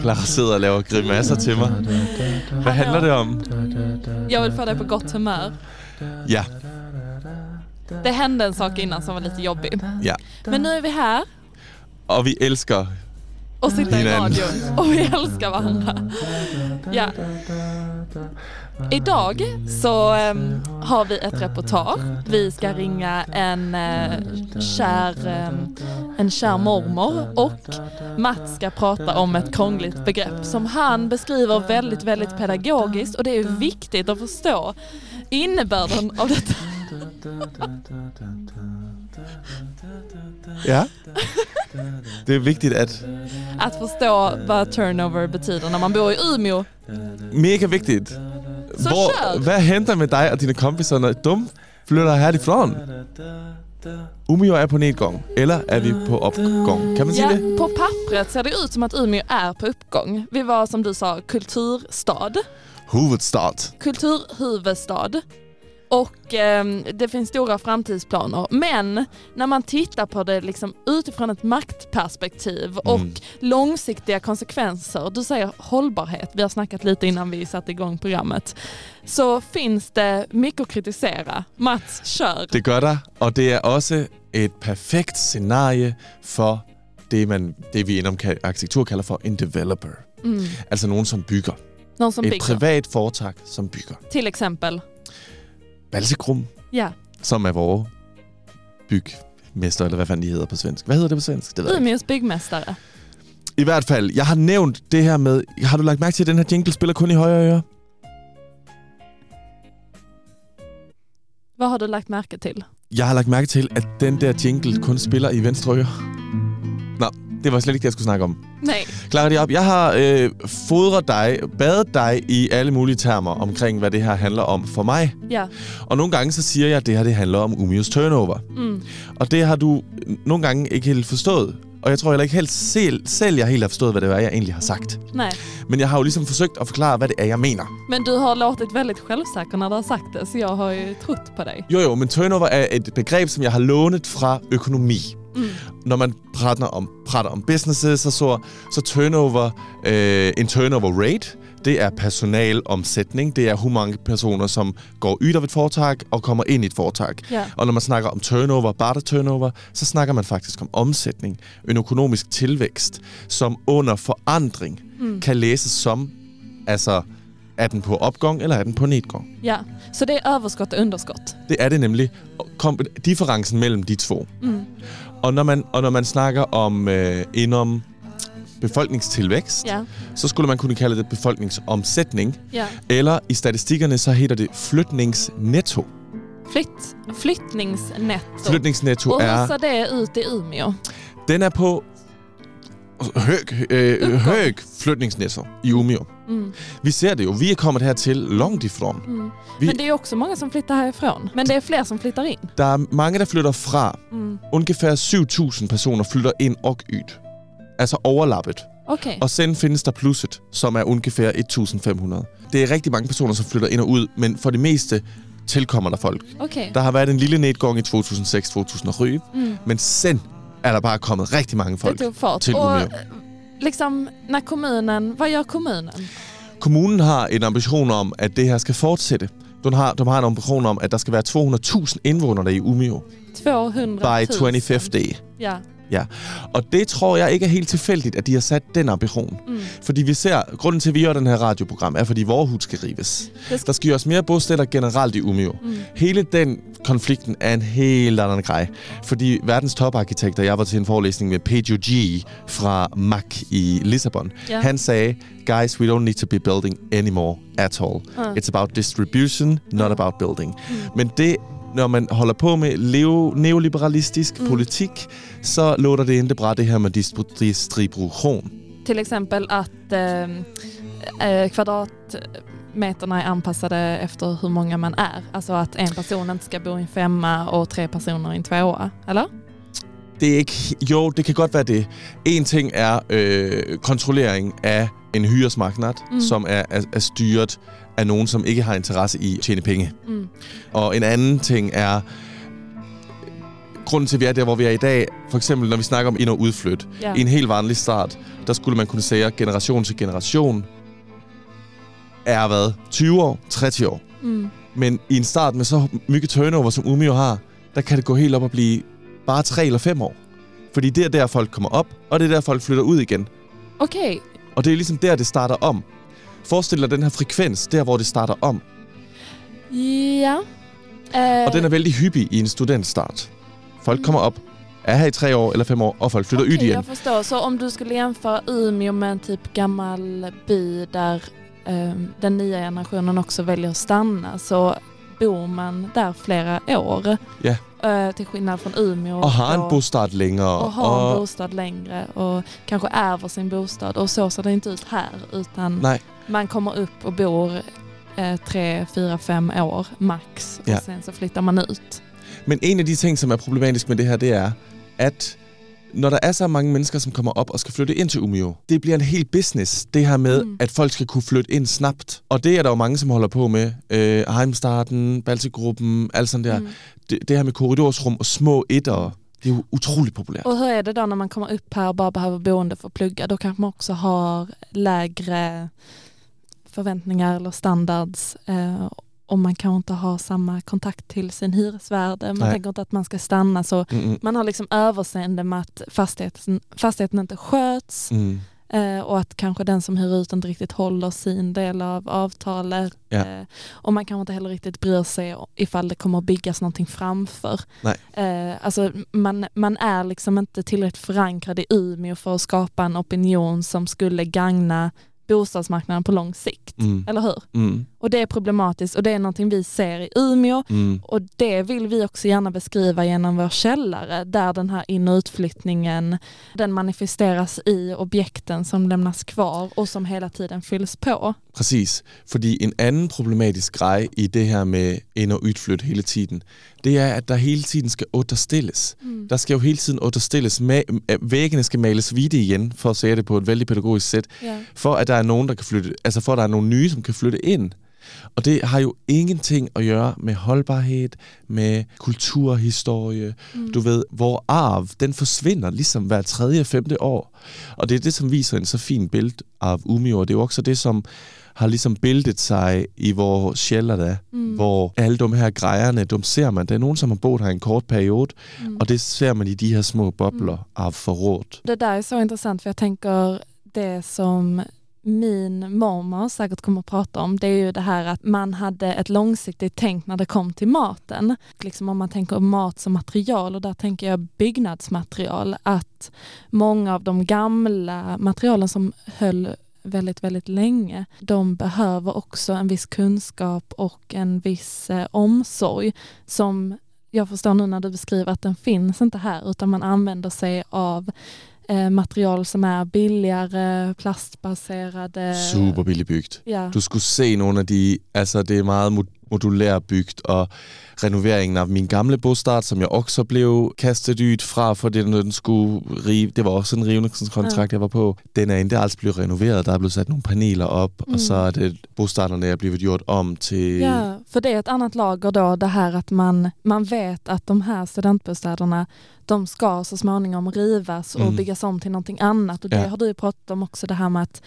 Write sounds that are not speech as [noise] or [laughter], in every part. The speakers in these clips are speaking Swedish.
Clara sidder og laver grimasser til mig. Hvad handler det om? Jag vill få dig på gott humör. Ja, Det hände en sak innan som var lite jobbig. ja. Men nu är vi här Og vi elsker och sitter i radion och vi älskar varandra. Ja. Idag så ehm, har vi ett reportage. Vi ska ringa en, eh, kär, ehm, en kär mormor och Mats ska prata om ett krångligt begrepp som han beskriver väldigt, väldigt pedagogiskt och det är viktigt att förstå innebörden av detta. Ja. [laughs] Det är viktigt att... Att förstå vad turnover betyder när man bor i Umeå. Mega vigtigt. Så kör! hvad händer med dig och dina kompisar när de flyttar härifrån? Umeå är på nedgång, eller är vi på uppgång? Kan man säga Ja, det? på pappret ser det ut som att Umeå är på uppgång. Vi var som du sa kulturstad, Huvudstad. kulturhuvudstad och ehm, det finns stora framtidsplaner. Men när man tittar på det liksom utifrån ett maktperspektiv och Mm. långsiktiga konsekvenser, du säger hållbarhet, vi har snackat lite innan vi satte igång programmet, så finns det mycket att kritisera. Mats, kör! Det gør der, og det er også et perfekt scenarie for det, man, det vi inom arkitektur kalder for en developer. Mm. Altså nogen, som bygger. Någon som et bygger, privat foretag, som bygger. till exempel. Balsekrum, Ja, som er vores bygmester, eller hvad fanden de hedder på svensk. Hvad hedder det på svensk? Det ved jeg ikke. Umeås byggmästare. I hvert fald, jeg har nævnt det her med... Har du lagt mærke til, at den her jingle spiller kun i højre øre? Vad har du lagt märke till? Jeg har lagt mærke til, at den der jingle kun spiller i venstre øre. Det var slet ikke det, jeg skulle snakke om. Nej. Klar det op. Jeg har øh, fodret dig, badet dig i alle mulige termer omkring, hvad det her handler om for mig. Ja. Og nogle gange så siger jeg, at det her det handler om Umeås turnover. Mm. Og det har du nogle gange ikke helt forstået. Og jeg tror heller ikke helt selv, selv, jeg helt har forstået, hvad det er, jeg egentlig har sagt. Nej. Men jeg har jo ligesom forsøgt at forklare, hvad det er, jeg mener. Men du har låtit väldigt självsäker när du har sagt det, så jag har ju trott på dig. Jo jo, men turnover er et begreb, som jeg har lånet fra økonomi. Mm. Når man prater om, prater om businesses og så, så turnover, øh, en turnover rate, det er personalomsætning. Det er, hvor mange personer, som går ud af et foretag og kommer ind i et foretag. Ja. Og når man snakker om turnover, bare turnover, så snakker man faktisk om omsætning. En økonomisk tilvækst, som under forandring Mm. kan læses som, altså, er den på opgang eller er den på nedgang? Ja, så det är överskott och underskott. Det er det nemlig. Kom, differencen mellem de to. Mm. Og når man, og når man snakker om øh, inom befolkningstilvækst, Ja, så skulle man kunne kalde det befolkningsomsætning. ja. Eller i statistikkerne, så hedder det flytningsnetto. Flytt, flyttningsnetto. Flytningsnetto och hur er, ser det ut i Umeå? den er på høg, øh, Uppgång. høg flytningsnetto i Umeå. Mm. Vi ser det jo. Vi er kommet hertil långt ifrån. Mm. Vi- Men det är ju också många som flyttar härifrån. Men det är fler som flyttar in. Der er mange, der flytter fra. Mm. Ungefær 7.000 personer flytter ind og ud. Altså overlappet. Okej. Og sen findes der plusset, som er ungefær 1.500. Det er rigtig mange personer, som flytter ind og ud, men for det meste tilkommer der folk. Okej. Der har været en lille nedgang i 2006-2007, Mm. men sen er der bare kommet rigtig mange Det folk tog fart. Och Umeå. eh, liksom, när kommunen, vad gör kommunen? Kommunen har en ambition om, at det her skal fortsætte. De har, de har en ambition om, at der skal være 200.000 indvånere i Umeå 200 by 000. 2050. Ja. Og det tror jeg ikke er helt tilfældigt, at de har sat den ambition. Mm. Fordi vi ser, grunden til, at vi gør den her radioprogram, er, fordi vores hus skal rives. Det skal- Der skal gøres mere bosteder generelt i Umeå. Mm. Hele den konflikten er en helt anden grej. Fordi verdens toparkitekter, jeg var til en forelæsning med Pedro G. fra MAC i Lissabon. Ja. Han sagde, guys, we don't need to be building anymore at all. Ah. It's about distribution, not Ah. about building. Mm. Men det, når man holder på med leo, neoliberalistisk Mm. politik, så låter det inte bra det her med distribu- distribution. Till exempel att eh, eh, kvadratmeterna är anpassade efter hur många man är. Alltså att en person inte ska bo i en femma och tre personer i en tvåa. Eller? det er ikke... Jo, det kan godt være det. En ting er øh, kontrollering af en hyresmarknad, Mm. som er, er, er styret af nogen, som ikke har interesse i at tjene penge. Mm. Og en anden ting er... Grunden til, at vi er der, hvor vi er i dag, for eksempel når vi snakker om ind- og udflyt. Ja. I en helt vanlig start, der skulle man kunne sige, at generation til generation er hvad? 20 år, 30 år. Mm. Men i en start med så mycket turnover, som Umio har, der kan det gå helt op og blive bare 3 eller 5 år. Fordi det er der, folk kommer op, og det er der, folk flytter ud igen. Okej, Og det er ligesom der, det starter om. Forestil dig den her frekvens, der hvor det starter om. ja. Eh, Og den er vældig hyppig i en studentstart. Folk kommer op, er her i tre år eller fem år, og folk flytter Okej, ud igen. jag förstår. Så om du skulle jämföra Umeå med en typ gammal by där ehm, den nya generationen också väljer att stanna så bor man där flera år. Ja. Eh, till skillnad från Umeå. Og har en och- bostad længere. och har en bostad längre och kanske ärver sin bostad. Och så ser det inte ut här utan Nej, man kommer upp och bor eh, tre, fyra, fem år max och Ja. sen så flyttar man ut. Men en af de ting, som er problematisk med det her, det er, at når der er så mange mennesker, som kommer op og skal flytte ind til Umio, det bliver en hel business, det her med, Mm. mm. at folk skal kunne flytte ind snabbt. Og det er der jo mange, som holder på med. Øh, Heimstarten, Baltigruppen, alt sådan der. Mm. Det, det her med korridorsrum og små etter, det er jo utroligt populært. Och hur är det då när man kommer upp här och bara behöver boende för att plugga? Då kanske man också har lägre förväntningar eller standards eh, och man kanske inte har samma kontakt till sin hyresvärd. Man Nej. tänker inte att man ska stanna så Mm, man har liksom överseende med att fastigheten, fastigheten inte sköts mm, eh, och att kanske den som hyr ut inte riktigt håller sin del av avtalet. Ja. Eh, och man kanske inte heller riktigt bryr sig ifall det kommer att byggas någonting framför. Eh, alltså man, man är liksom inte tillräckligt förankrad i Umeå för att skapa en opinion som skulle gagna bostadsmarknaden på lång sikt. mm, Eller hur? mm, Och det är problematiskt och det är någonting vi ser i Umeå mm. och det vill vi också gärna beskriva genom vår källare där den här in och utflyttningen den manifesteras i objekten som lämnas kvar och som hela tiden fylls på. Præcis. Fordi en anden problematisk grej i det her med ind- og udflytte hele tiden, det er, at der hele tiden skal understilles. Der skal jo hele tiden understilles. Ma- øh, væggene skal males hvide igen, for at sige det på et vældig pædagogisk sæt, Ja. for at der er nogen, der kan flytte, altså for at der er nogle nye, som kan flytte ind. Og det har jo ingenting at gøre med holdbarhed, med kulturhistorie. Mm. Du ved, hvor arv, den forsvinder ligesom hver tredje, femte år. Og det er det, som viser en så fin billede af Umeå. Det er jo også det, som har ligesom bildet sig i vores sjældre der, Mm. hvor alle de her grejerne, de ser man. Der er nogen, som har boet her en kort periode, Mm. og det ser man i de her små bobler af forråd. Det där är så intressant för jag tänker det som min mormor säkert kommer att prata om det är ju det här att man hade ett långsiktigt tänk när det kom till maten. Liksom om man tänker mat som material och där tänker jag byggnadsmaterial att många av de gamla materialen som höll väldigt, väldigt länge, de behöver också en viss kunskap och en viss eh, omsorg som jag förstår nu när du beskriver att den finns inte här utan man använder sig av eh, material som är billigare, plastbaserade. Super billigt bygget. Ja. Du skulle se nogle af de, altså det er meget mod- modulært bygget, og renoveringen af min gamle bostad, som jeg også blev kastet ud fra, fordi den, den skulle rive, det var også en rivningskontrakt, jeg var på. Den er endda altså blevet renoveret, der er blevet sat nogle paneler op, mm. Og så er det bostaderne er blevet gjort om til... Ja, för det är ett annat lager då, det här att man, man vet att de här studentbostäderna, de ska så småningom rivas och Mm. byggas om till någonting annat. Och det Ja. har du ju pratat om också, det här med att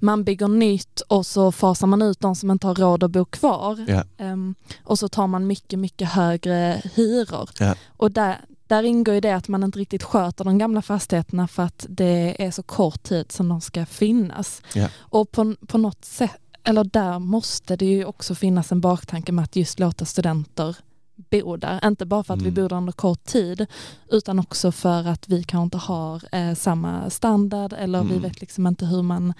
man bygger nytt och så fasar man ut de som inte har råd att bo kvar. Ja. Ehm, och så tar man mycket, mycket högre hyror. Ja. Och där, där ingår ju det att man inte riktigt sköter de gamla fastigheterna för att det är så kort tid som de ska finnas. Ja. Och på, på något sätt, eller där måste det ju också finnas en baktanke med att just låta studenter bo där. Inte bara för att vi Mm. bor där under kort tid utan också för att vi kanske inte har eh, samma standard eller vi Mm. vet liksom inte hur man...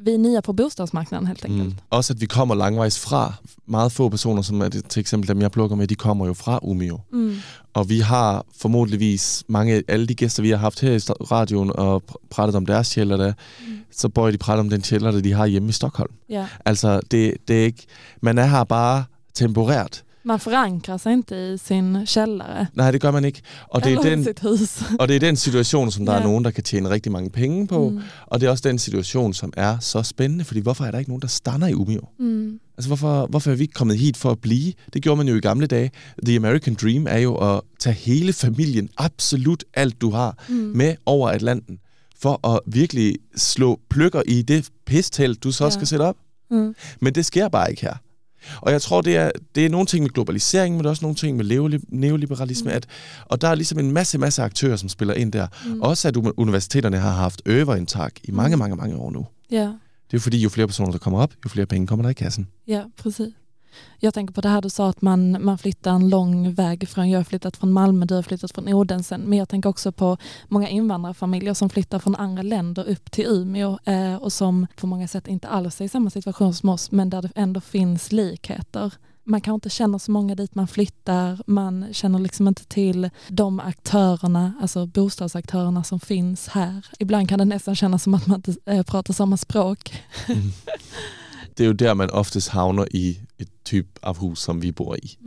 Vi är nya på bostadsmarknaden helt enkelt. Mm. Også at vi kommer langvejs fra. Meget få personer, som er det, til eksempel dem jeg plukker med, de kommer jo fra Umeå. Mm. Og vi har formodentligvis mange, alle de gæster, vi har haft her i sta- radioen og pr- pratet om deres kælder, der, Mm. så bør de prate om den kælder, de har hjemme i Stockholm. Ja. Altså, det, det er ikke, man er her bare temporært. Man förankrar sig inte i sin källare. Nej, det gør man ikke. Og det, er i den, sitt hus. og det er den situation, som der Ja. er nogen, der kan tjene rigtig mange penge på. Mm. Og det er også den situation, som er så spændende, fordi hvorfor er der ikke nogen, der stander i Umeå? Mm. Altså, hvorfor, hvorfor er vi ikke kommet hit for at blive? Det gjorde man jo i gamle dage. The American Dream er jo at tage hele familien, absolut alt du har, Mm. med over Atlanten, for at virkelig slå pløkker i det pistelt, du så skal sætte op. Mm. Men det sker bare ikke her. Og jeg tror, det er, det er nogle ting med globalisering, men det også nogle ting med neoliberalisme. Mm. At, og der er ligesom en masse, masse aktører, som spiller ind der. Mm. Også at universiteterne har haft øverindtag i mange, Mm. mange, mange år nu. Ja. Det er jo fordi, jo flere personer, der kommer op, jo flere penge kommer der i kassen. Ja, precis. Jag tänker på det här du sa att man, man flyttar en lång väg från, jag har flyttat från Malmö, du har flyttat från Odensen, men jag tänker också på många invandrarfamiljer som flyttar från andra länder upp till Umeå eh, och som på många sätt inte alls är i samma situation som oss, men där det ändå finns likheter. Man kanske inte känner så många dit man flyttar, man känner liksom inte till de aktörerna, alltså bostadsaktörerna som finns här. Ibland kan det nästan kännas som att man inte eh, pratar samma språk. [laughs] Det er jo der, man oftest havner i et typ af hus, som vi bor i.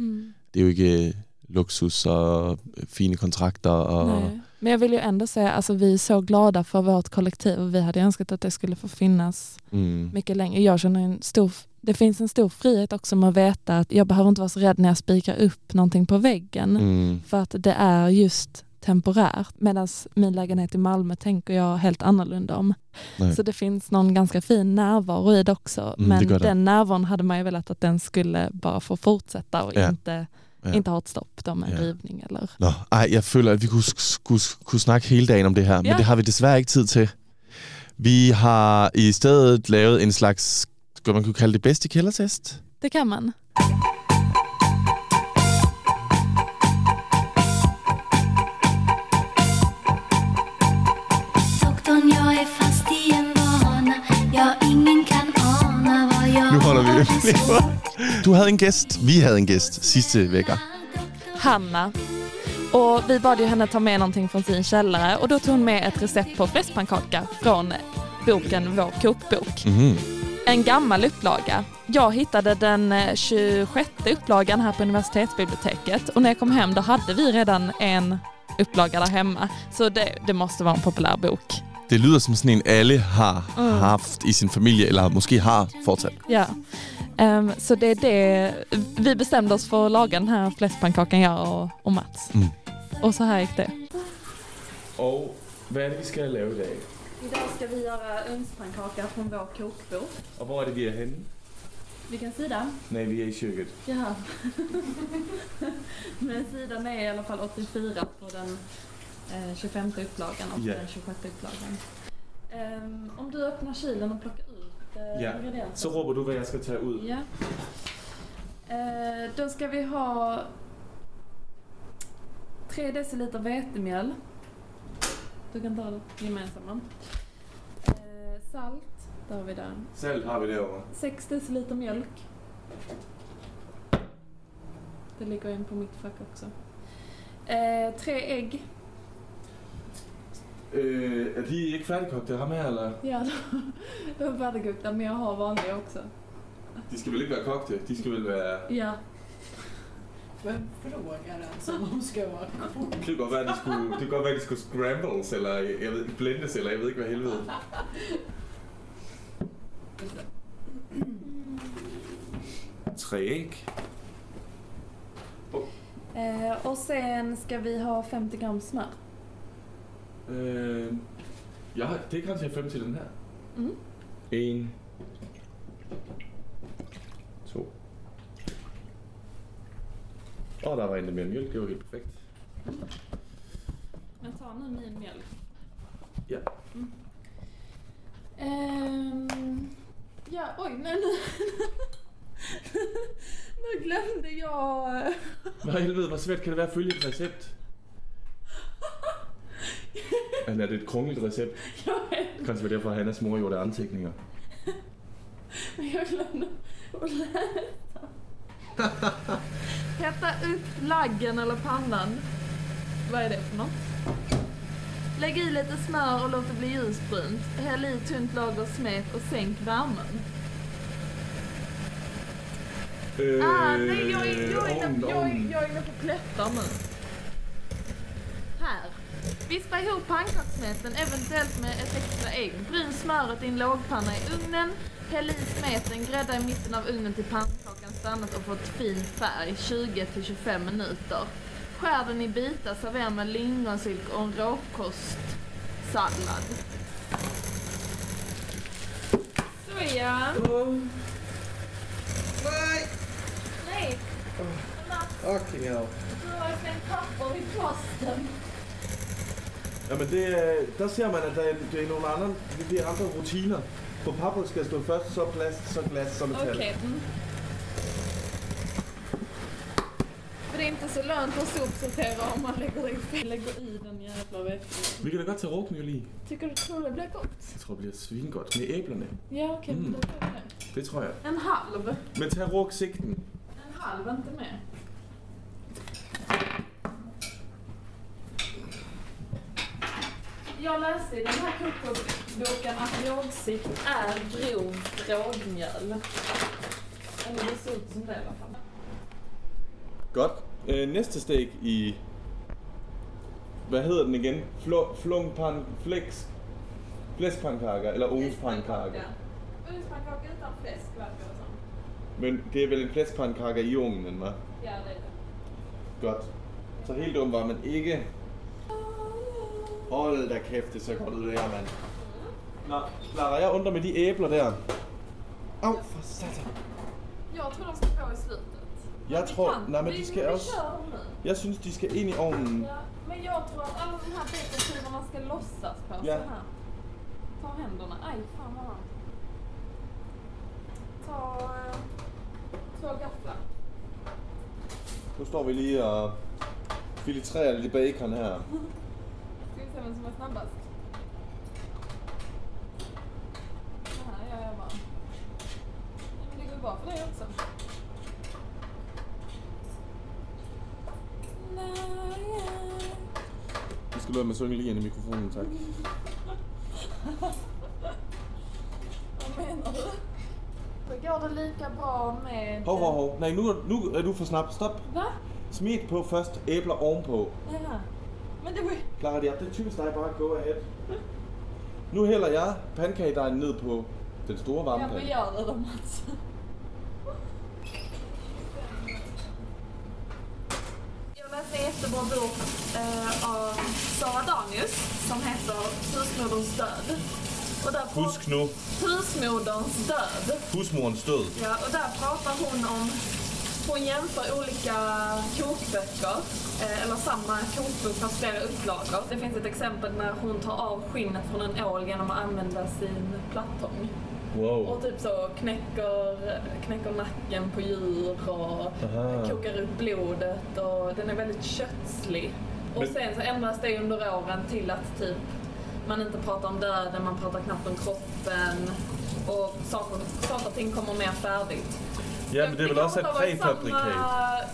Det er jo ikke luksus og øh, fine kontrakter. Og, Nej. Men jag vill ju ändå säga, alltså vi är så glada för vårt kollektiv och vi hade önskat att det skulle få finnas mm, mycket längre. Jag känner en stor, det finns en stor frihet också med att veta att jag behöver inte vara så rädd när jag spikar upp någonting på väggen. mm, För att det är just temporärt. Medan min lägenhet i Malmö tänker jag helt annorlunda om. nej. Så det finns någon ganska fin närvaro i det också. Mm, Men det. den närvaron hade man ju velat att den skulle bara få fortsätta och Ja. inte, Ja. inte ha ett stopp då med Ja. rivning eller Nå, ej, jeg føler, at vi kunne, kunne, kunne snakke hele dagen om det men Ja. det har vi desværre ikke tid til. Vi har i stedet lavet en slags, skal man kunne kalde det bedste kældertest? Det kan man. Du havde en gæst, vi havde en gæst sidste vecka. Hanna. Och vi bad ju henne ta med någonting från sin källare och då tog hon med ett recept på fläskpannkaka från boken Vår kokbok. Mhm. En gammal upplaga. Jag hittade den eh, 26 upplagan här på universitetsbiblioteket och när jag kom hem då hade vi redan en upplaga där hemma. Så det, det måste vara en populär bok. Det lyder som sådan en, alle har Mm. haft i sin familie, eller måske har fortsat. Ja. Ehm, så det är det. Vi bestämde oss för att laga den här fläskpannkakan jag och, och Mats. Mm. Och så här gick det. Og hvad er det, vi skal lave i dag? Idag ska vi göra ugnspannkaka från vår kokbok. Og hvor er det, vi er henne? Vilken sida? Nej, vi er i kyrket. Jaha. [laughs] Men sidan är i alla fall 84 på den eh, 25 upplagan och Ja. den 26 upplagan. Ehm, om du öppnar kylen och plockar eh, Ja. ingredienser. Så råber du, hvad jeg skal tage ud. Ja. Eh, då ska vi ha 3 deciliter vetemjöl. Du kan ta det gemensamma. Eh, salt, där har vi den. Salt har vi derovre. 6 deciliter mjölk. Det ligger en på mitt fack också. Eh, tre ägg. Øh, er de ikke færdigkogte ham her, eller? Ja, de är färdigkokta men jag har vanliga också. De skal vel ikke være kogte? De skal vel være... Ja. Hvem frågar ens om de ska vara kvar? Det kan godt være, at de skulle, det kan godt være, de skulle scrambles, eller jeg ved, blendes, eller jeg ved ikke, hvad helvede. Tre æg. Eh, och sen ska vi ha 50 gram smör. Øh, jeg har, det er kanskje 5 til den her. Mm. En. To. Og der var endda mere mjølk, det var helt perfekt. Jag tar nu min mjölk. Ja. Mm. Ehm, ja, oj, nej nu. [laughs] nu glömde jag. eh, Hvad helvede, hvor svært kan det være at følge et recept? [laughs] Eller er det et krungligt recept? Vet, Kanskje var derfor, Hannas mor gjorde anteckningar. jag glömde att läsa. Hetta upp laggen eller pannan. Vad är det för något? Lägg i lite smör och låt det bli ljusbrunt. Häll i tunt lager smet och sänk värmen. Ah, nej, jag är, jag, är inne, jag, är, jag är inne på plättar nu. Vispa ihop pannkakssmeten, eventuellt med ett extra ägg. Bryn smöret i en lågpanna i ugnen. Häll i smeten, grädda i mitten av ugnen till pannkakan stannat och fått fin färg, 20-25 minuter. Skär den i bitar, servera med lingonsylt och en råkostsallad. Så ja. Nej! Nej, Fucking hell. du har slängt papper i posten. Ja, men det, er- der ser man, at der er, det er nogle andre, det er andre rutiner. På pappret skal stå først, så plast, så glas, så metal. Okej. Mm. För det är inte så lönt att sopsortera om man lägger i fel. Lägger i den jävla väskan. Vi kan da godt tage råkmjöl i. Tycker du tror det blir gott? Jeg tror, det bliver svingodt. Med æblerne. Ja, okej. Mm. tar vi det. Det tror jeg. En halv. Men tag råksigten. En halv, inte mer. Jag läste i den här kokboken att rågsikt är grovt rågmjöl. Eller det ser ut som det i alla fall. Godt. Øh, næste steg i... Hvad hedder den igen? Flo, flungpan... Flex... Flæskpandkakker, eller ovnspandkakker. Ugnspannkaka utan fläsk verkar det som. Men det er vel en flæskpandkakker i ovnen, hva'? Ja, det är det. Godt. Så helt dum var man ikke. Hold da kæft, det ser godt ud det her, mand. Nå, Clara, jeg undrer med de æbler der. Au, for satan. Jag tror de ska på i slutet. Vi tror- nej, men vi, de ska vi dem nu. Jeg synes, de skal ind i ovnen. Ja, men jag tror att alla de här baconskivorna ska lossas på Ja. så här. Ta händerna. Aj, fan vad varmt. Ta eh, två gafflar. Nu står vi lige og filtrerer lidt bacon her. [laughs] Ska se vem som är snabbast. Så här gör jag bara. Men det går bra för dig också. Vi skal lade med ind i mikrofonen, tak. [laughs] Vad menar du? Då går det lika bra med... Hov, hov, hov. Nej, nu, nu er du for snap. Stop. Va? Smid på først, æbler ovenpå. Ja. Men det var ju... Clara, det er det er typisk dig, bare go ahead. Nu hælder jeg pandekagedejen ned på den store varme gör det då Mats. Jag läste en jättebra bok eh, av Sara Danius som heter Husmoderns död. Och där pra- Husk nu, Husmoderns död. husmorens død. Ja, och där pratar hon om, hon jämför olika kokböcker, eh, eller samma kokbok fast flera upplagor. Det finns ett exempel när hon tar av skinnet från en ål genom att använda sin plattång. Wow. Och typ så knäcker, knäcker nacken på djur och Aha. kokar upp blodet och den är väldigt kötslig. Och sen så ändras det under åren till att typ man inte pratar om döden, man pratar knappt om kroppen och saker, saker och ting kommer mer färdigt. Ja, men det samma-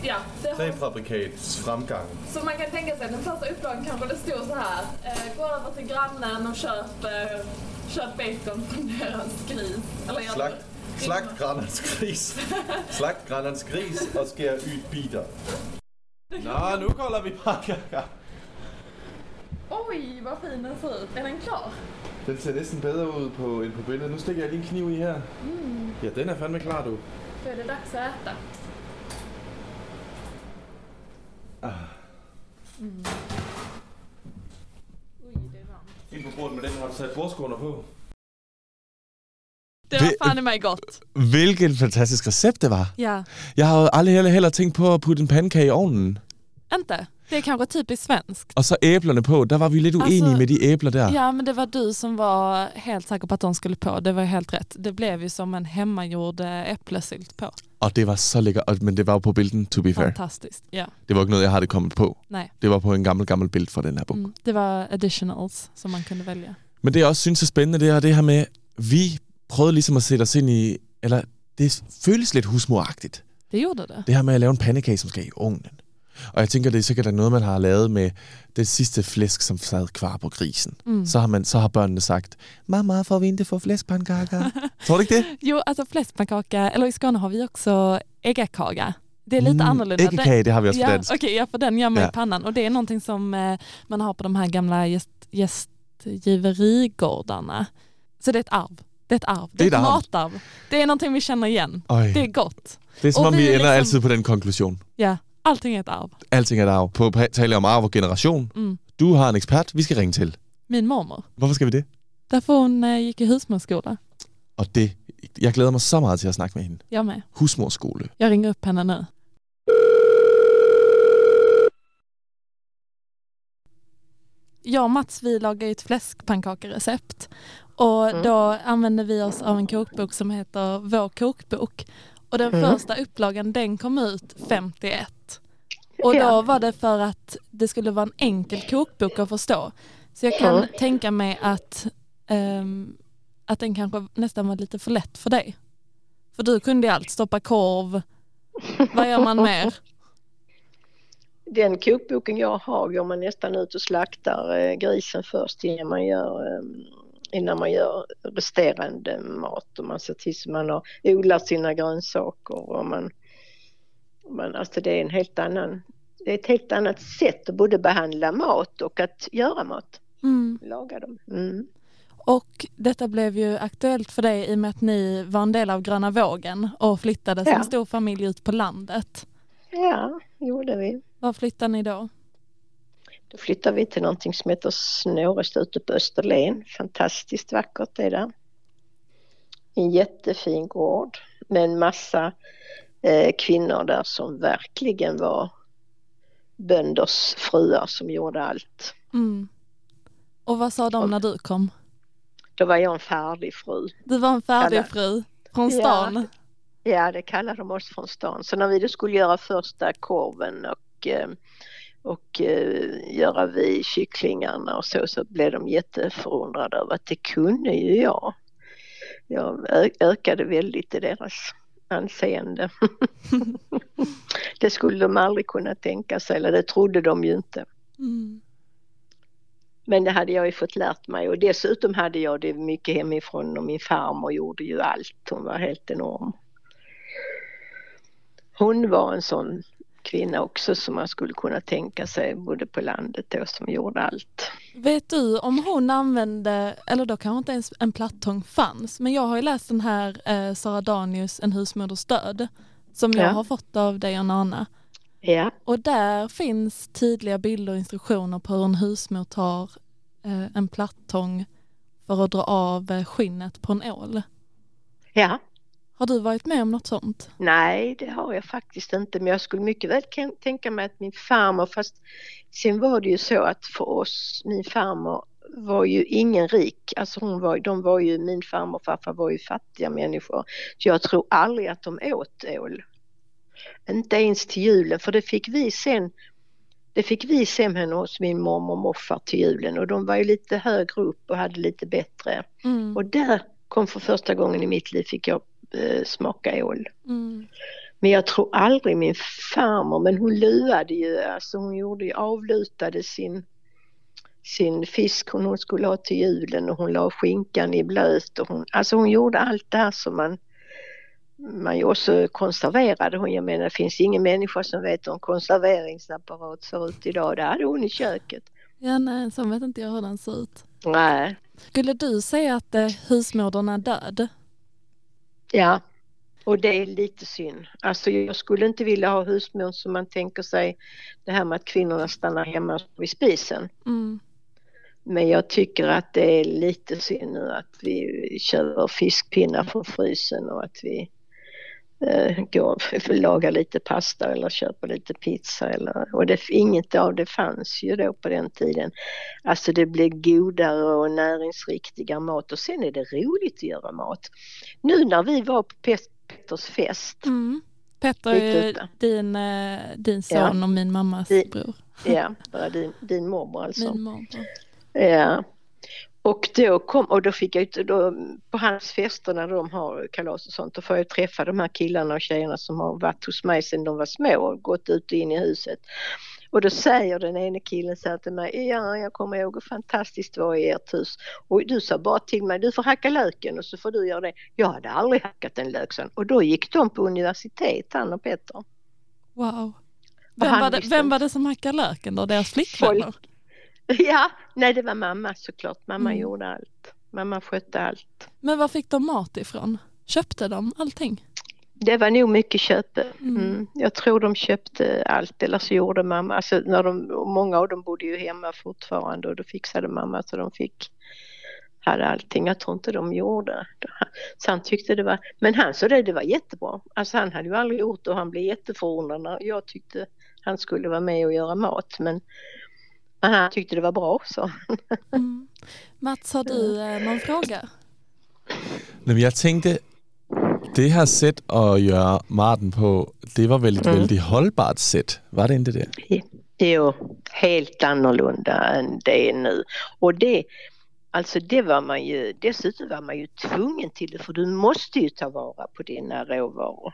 Ja, det har, Præfabrikats fremgang. så man kan tänka sig den första upplagan kanske det stod så här. Eh, gå över till grannen och köp, eh, köp bacon från deras gris. Eller jag- Slagt, slagt grannens gris. Slagt grannens gris skær ud biter. [laughs] Nå, nu kolder vi pankakker. Oj, vad fin den ser ut. Är den klar? Den ser næsten bedre ud på, end på billedet. Nu stikker jeg lige en kniv i her. Ja, den er fandme klar, du. Då är det dags att äta. Oj, det är varmt. Ind på bordet med den har du sat bordskåner på. Det var fan i mig gott. Hvilket fantastisk recept det var. Ja, Jeg har aldrig heller, heller tænkt på at putte en pandekage i ovnen. inte. Det är kanske typiskt svenskt. Og så æblerne på. Der var vi lidt uenige Altså, med de æbler der. Ja, men det var du som var helt säker på att de skulle på. Det var helt rätt. Det blev ju som en hemmagjord eh, äpplesylt på. Og det var så lækkert. Og- Men det var på bilden, to be fair. Fantastiskt. Ja, Det var ikke noget, jeg havde kommet på. nej. Det var på en gammel, gammel bild fra den her bog. Mm. Det var additionals som man kunde välja. Men det jeg også synes er spændende, det er det her med, vi prøvede ligesom at sætte os ind i, eller det føles lidt husmoragtigt. Det gjorde det. Det her med at lave en pandekage, som skal i ovnen. Og jeg tænker, det er sikkert noget, man har lavet med det sidste flæsk, som sad kvar på grisen. Mm. Så, har man, så har børnene sagt, mamma, får vi inte få fläskpannkaka? [laughs] Tror du ikke det? Jo, alltså fläskpannkaka, eller i Skåne har vi också äggakaka. Det är lite annorlunda. Den- Äggekage, det har vi også på Ja, dansk. okej, ja, för den gör man Ja. i pannan och det är någonting som eh, man har på de här gamla gäst, gästgiverigårdarna. Så det är ett arv. Det är ett arv. Det är, Det är ett ett arv. matarv. Det är någonting vi känner igen. Oj. Det är gott. Det er som om, vi vi er ender liksom- altid på den konklusion. Ja, allting är ett arv. Alting er et arv. På at tale om arv og generation. Mm. Du har en ekspert, vi skal ringe til. Min mormor. Hvorfor skal vi det? Därför hon eh, gick i husmorsskola. Og det, jeg glæder mig så meget til at snakke med hende. Jag med. Husmorskole. Jag ringer upp henne nu. Jag och Mats vi lagar ett fläskpannkakerecept och Mm. då använder vi oss av en kokbok som heter Vår kokbok. Och den Mm. första upplagan den kom ut 51. Och då var det för att det skulle vara en enkel kokbok att förstå. Så jag kan Mm. tänka mig att, ehm, att den kanske nästan var lite för lätt för dig. För du kunde ju allt, stoppa korv, vad gör man mer? [laughs] Den kokboken jag har går man nästan ut och slaktar eh, grisen först innan man gör, eh, innan man gör resterande mat och man ser till så man har odlat sina grönsaker och man, man alltså det är en helt annan det är ett helt annat sätt att både behandla mat och att göra mat, Mm. laga dem. Mm. Och detta blev ju aktuellt för dig i och med att ni var en del av Gröna vågen och flyttade som Ja. stor familj ut på landet. Ja, gjorde vi. Var flyttade ni då? Då flyttade vi till någonting som heter Snåresta ute på Österlen. Fantastiskt vackert är det. En jättefin gård med en massa kvinnor där som verkligen var bönders fruar som gjorde allt. Mm. Och vad sa de Och- när du kom? Då var jag en färdig fru. Du var en färdig Alla. fru från Ja. stan. Ja, det kallade de oss från stan. Så när vi då skulle göra första korven och, eh, och eh, göra vi kycklingarna och så, så blev de jätteförundrade över att det kunde ju jag. Jag ökade väldigt i deras anseende. [laughs] det skulle de aldrig kunna tänka sig, eller det trodde de ju inte. Mm. Men det hade jag ju fått lärt mig och dessutom hade jag det mycket hemifrån och min farmor gjorde ju allt. Hon var helt enorm. Hon var en sån kvinna också som man skulle kunna tänka sig bodde på landet då som gjorde allt. Vet du om hon använde, eller då kanske inte ens en plattång fanns, men jag har ju läst den här eh, Sara Danius, En husmoders död, som jag Ja. har fått av dig och Nana. Ja, Och där finns tydliga bilder och instruktioner på hur en husmor tar eh, en plattång för att dra av eh, skinnet på en ål. ja. Har du varit med om något sånt? Nej, det har jag faktiskt inte men jag skulle mycket väl tänka mig att min farmor, fast sen var det ju så att för oss, min farmor var ju ingen rik, alltså hon var, de var ju, min farmor och farfar var ju fattiga människor. Så jag tror aldrig att de åt ål. Inte ens till julen för det fick vi sen det fick vi sen hos min mormor och morfar till julen och de var ju lite högre upp och hade lite bättre. Mm. Och där kom för första gången i mitt liv fick jag eh, smaka ål. Mm. Men jag tror aldrig min farmor, men hon luade ju, alltså hon gjorde ju, avlutade sin, sin fisk hon, hon skulle ha till julen och hon la skinkan i blöt och hon, alltså hon gjorde allt det här som man, man ju också konserverade. Hon, jag menar det finns ingen människa som vet hur en konserveringsapparat ser ut idag, det hade hon i köket. Ja, nej, så vet inte jag hur den ser ut. Nej, Skulle du säga att eh, husmodern är död? Ja. Och det är lite synd. Alltså jag skulle inte vilja ha husmor som man tänker sig det här med att kvinnorna stannar hemma vid spisen. Mm. Men jag tycker att det är lite synd nu att vi köper fiskpinnar från frysen och att vi eh, går och lagar lite pasta eller köper lite pizza. Eller, och det, inget av det fanns ju då på den tiden. Alltså det blev godare och näringsriktiga mat och sen är det roligt att göra mat. Nu när vi var på Pet- Petters fest, Mm. Petter är din, eh, din son Ja. och min mammas bror. ja, din, din mormor alltså. Min morbror. Ja. Och då kom, och då fick jag ut, då, på hans fester när de har kalas och sånt, då får jag träffa de här killarna och tjejerna som har varit hos mig sedan de var små och gått ut och in i huset. Och då säger den ene killen så här till mig, ja jag kommer ihåg hur fantastiskt det var i ert hus. Och du sa bara till mig, du får hacka löken och så får du göra det. Jag hade aldrig hackat en lök sen. Och då gick de på universitet, han och Petter. Wow. Vem var, det, vem var det som hackade löken då? Deras flickvänner? Folk. [laughs] Ja, nej det var mamma såklart. Mamma Mm. gjorde allt. Mamma skötte allt. Men var fick de mat ifrån? Köpte de allting? Det var nog mycket köpe. Mm. Mm. Jag tror de köpte allt eller så gjorde mamma, alltså när de, många av dem bodde ju hemma fortfarande och då fixade mamma så de fick hade allting. Jag tror inte de gjorde. Så han tyckte det var, men han sa det, det var jättebra. Alltså han hade ju aldrig gjort det och han blev jätteförundrad jag tyckte han skulle vara med och göra mat men men han tyckte det var bra så. [laughs] Mm. Mats, har du eh, någon fråga? Nej, men jag tänkte, det här sätt att göra maten på, det var väl ett Mm. väldigt hållbart sätt? Var det inte det? Jo, helt annorlunda än det är nu. Och det, alltså det var man ju, dessutom var man ju tvungen till det för du måste ju ta vara på dina råvaror.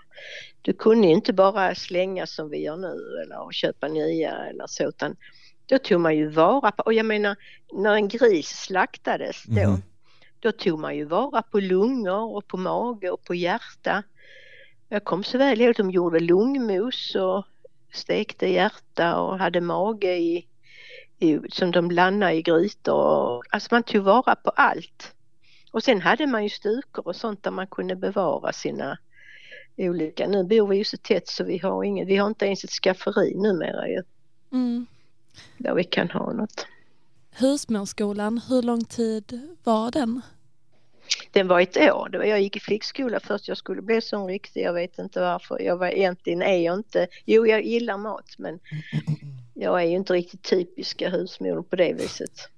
Du kunde ju inte bara slänga som vi gör nu eller köpa nya eller så utan då tog man ju vara på, och jag menar när en gris slaktades då, Mhm. då tog man ju vara på lungor och på mage och på hjärta. Jag kom så väl ihåg att de gjorde lungmos och stekte hjärta och hade mage i, i, som de blandade i grytor. Alltså man tog vara på allt. Och sen hade man ju stukor och sånt där man kunde bevara sina olika. Nu bor vi ju så tätt så vi har ingen, vi har inte ens ett skafferi numera ju. Mm. Där vi kan ha något. Husmorsskolan, hur lång tid var den? Den var ett år. Det var, jag gick i flickskola först. Jag skulle bli sån riktig. Jag vet inte varför. Jag var egentligen är jag inte. Jo, jag gillar mat men jag är ju inte riktigt typiska husmor på det viset.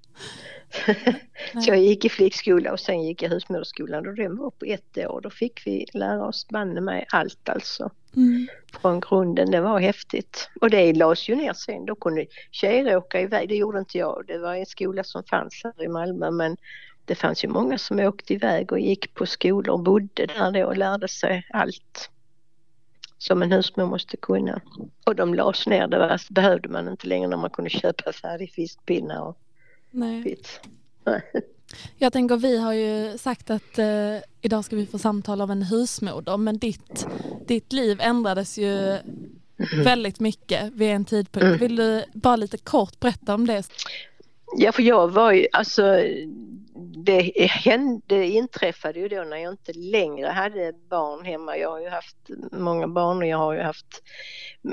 [laughs] Så jag gick i flickskola och sen gick jag husmodersskolan och den var på ett år. Då fick vi lära oss banne mig allt alltså. Mm. Från grunden. Det var häftigt. Och det lades ju ner sen. Då kunde tjejer åka iväg. Det gjorde inte jag. Det var en skola som fanns här i Malmö men det fanns ju många som åkte iväg och gick på skolor och bodde där då och lärde sig allt som en husmor måste kunna. Och de lades ner, det var, behövde man inte längre när man kunde köpa färdig fiskpinnar och Nej. skit. [laughs] Jag tänker vi har ju sagt att eh, idag ska vi få samtal av en husmoder men ditt, ditt liv ändrades ju väldigt mycket vid en tidpunkt. Mm. Vill du bara lite kort berätta om det? Ja, för jag var ju, alltså det, hände, det inträffade ju då när jag inte längre hade barn hemma. Jag har ju haft många barn och jag har ju haft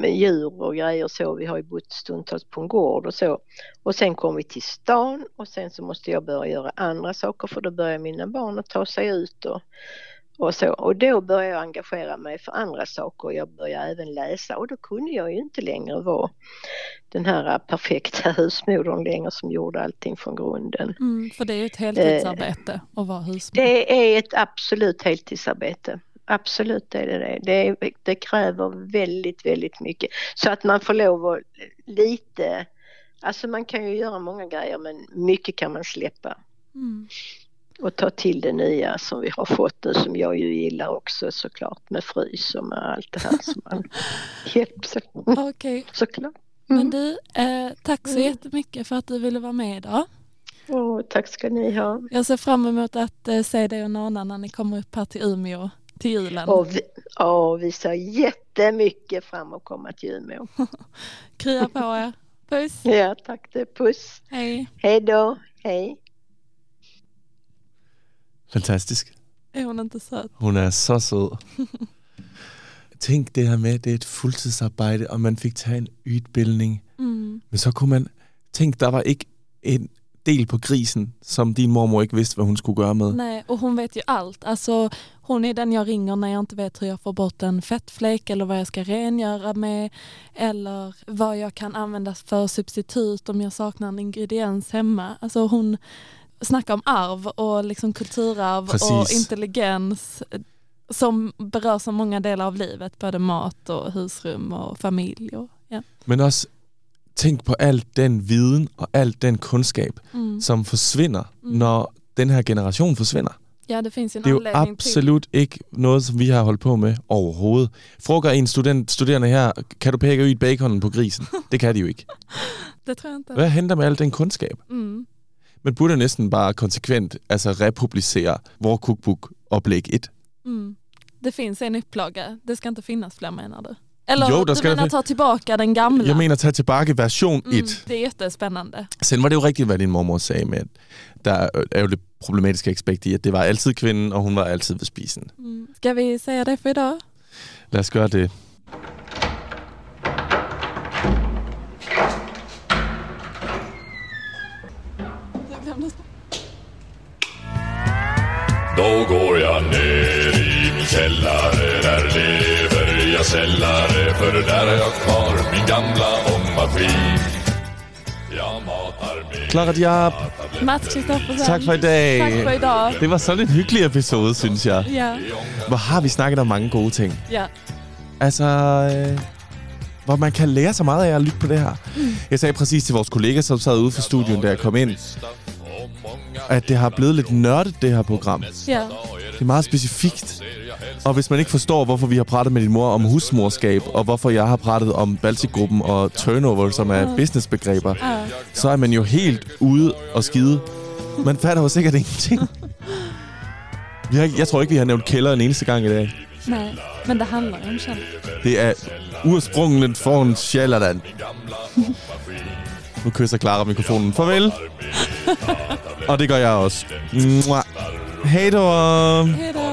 djur och grejer och så. Vi har ju bott stundtals på en gård och så. Och sen kom vi till stan och sen så måste jag börja göra andra saker för då börjar mina barn att ta sig ut och, och så. Och då började jag engagera mig för andra saker och jag började även läsa och då kunde jag ju inte längre vara den här perfekta [laughs] husmodern längre som gjorde allting från grunden. Mm, för det är ju ett heltidsarbete att vara husmor. Det är ett absolut heltidsarbete. Absolut är det det. Det, det kräver väldigt, väldigt mycket. Så att man får lov att lite, alltså man kan ju göra många grejer men mycket kan man släppa Mm. Och ta till det nya som vi har fått nu som jag ju gillar också såklart med frys och med allt det här som man [laughs] hjälps Okej, såklart. men Mm. du, eh, tack så Mm. jättemycket för att du ville vara med idag. Åh, tack ska ni ha. Jag ser fram emot att eh, se dig och Nana när ni kommer upp här till Umeå till julen. Och vi, ja, vi ser jättemycket fram att komma till Umeå. [laughs] Krya på er. Puss, Ja, tack det. Puss. hej. Hej då. Hej. Fantastisk. Är hon inte söt? Hon är så söd. [laughs] Tänk det här med, det är ett fulltidsarbete och man fick ta en utbildning. Mm. Men så kunde man, tänk der var ikke en del på grisen, som din mormor ikke vidste, hvad hun skulle gøre med. Nej, och hon vet ju allt. Alltså, hon är den jag ringer när jag inte vet hur jag får bort en fettfläck eller vad jag ska rengöra med eller vad jag kan använda för substitut om jag saknar en ingrediens hemma. Alltså hon snackar om arv och liksom kulturarv och Precis. intelligens eh, som berör så många delar av livet, både mat och husrum och familj. Och, ja. Men også tænk på al den viden og al den kunskab, Mm. som forsvinder, Mm. når den her generation forsvinder. Ja, det finns ju en Det anledning till. absolut ikke noget, som vi har holdt på med overhovedet. Frågar en student, studerende her, kan du pække ud baconen på grisen? Det kan de jo ikke. [laughs] Det tror jag inte. Hvad henter med al den kunskab? Mm. Man burde næsten bare konsekvent altså republicere Vår Cookbook oplæg 1. Mm. Det finns en upplaga. Det ska inte finnas fler menar du? Eller Jo, der du menar det- ta tillbaka den gamla? Jeg mener, tag tilbage version 1. mm, det är jättespännande. Sen var det jo rigtigt, hvad din mormor sagde med, der er jo det problematiske aspekt i, at det var altid kvinden, og hun var altid ved spisen. Mm. Ska vi säga det för idag? Lad os gøre det. Då går jag ner i min källare Där lever jag sällare För där har jag kvar min gamla ångmaskin Jag matar med Clara Diab, Mats Kristoffersen. tak for i dag. Tack för idag. Det var sådan en hyggelig episode, synes jeg. Ja, Hvor har vi snakket om mange gode ting. ja. Altså, øh, hvor man kan lære så meget af at lytte på det her. Jeg sagde præcis til vores kollega, som sad ude for studien, da jeg kom ind, at det har blevet lidt nørdet, det her program. ja. Det er meget specifikt. Og hvis man ikke forstår, hvorfor vi har pratet med din mor om husmorskab, og hvorfor jeg har pratet om Baltic-gruppen og turnover, som er businessbegreber, ja. så er man jo helt ude og skide. Man fatter jo sikkert [laughs] ingenting. Vi har, jeg tror ikke, vi har nævnt kælder en eneste gang i dag. Nej, men det handlar ju om kärlek. Det er ursprunget foran Sjælland. [laughs] Nu kysser Clara mikrofonen. Farvel. [laughs] Og det gør jeg også. Hej då. Hej då.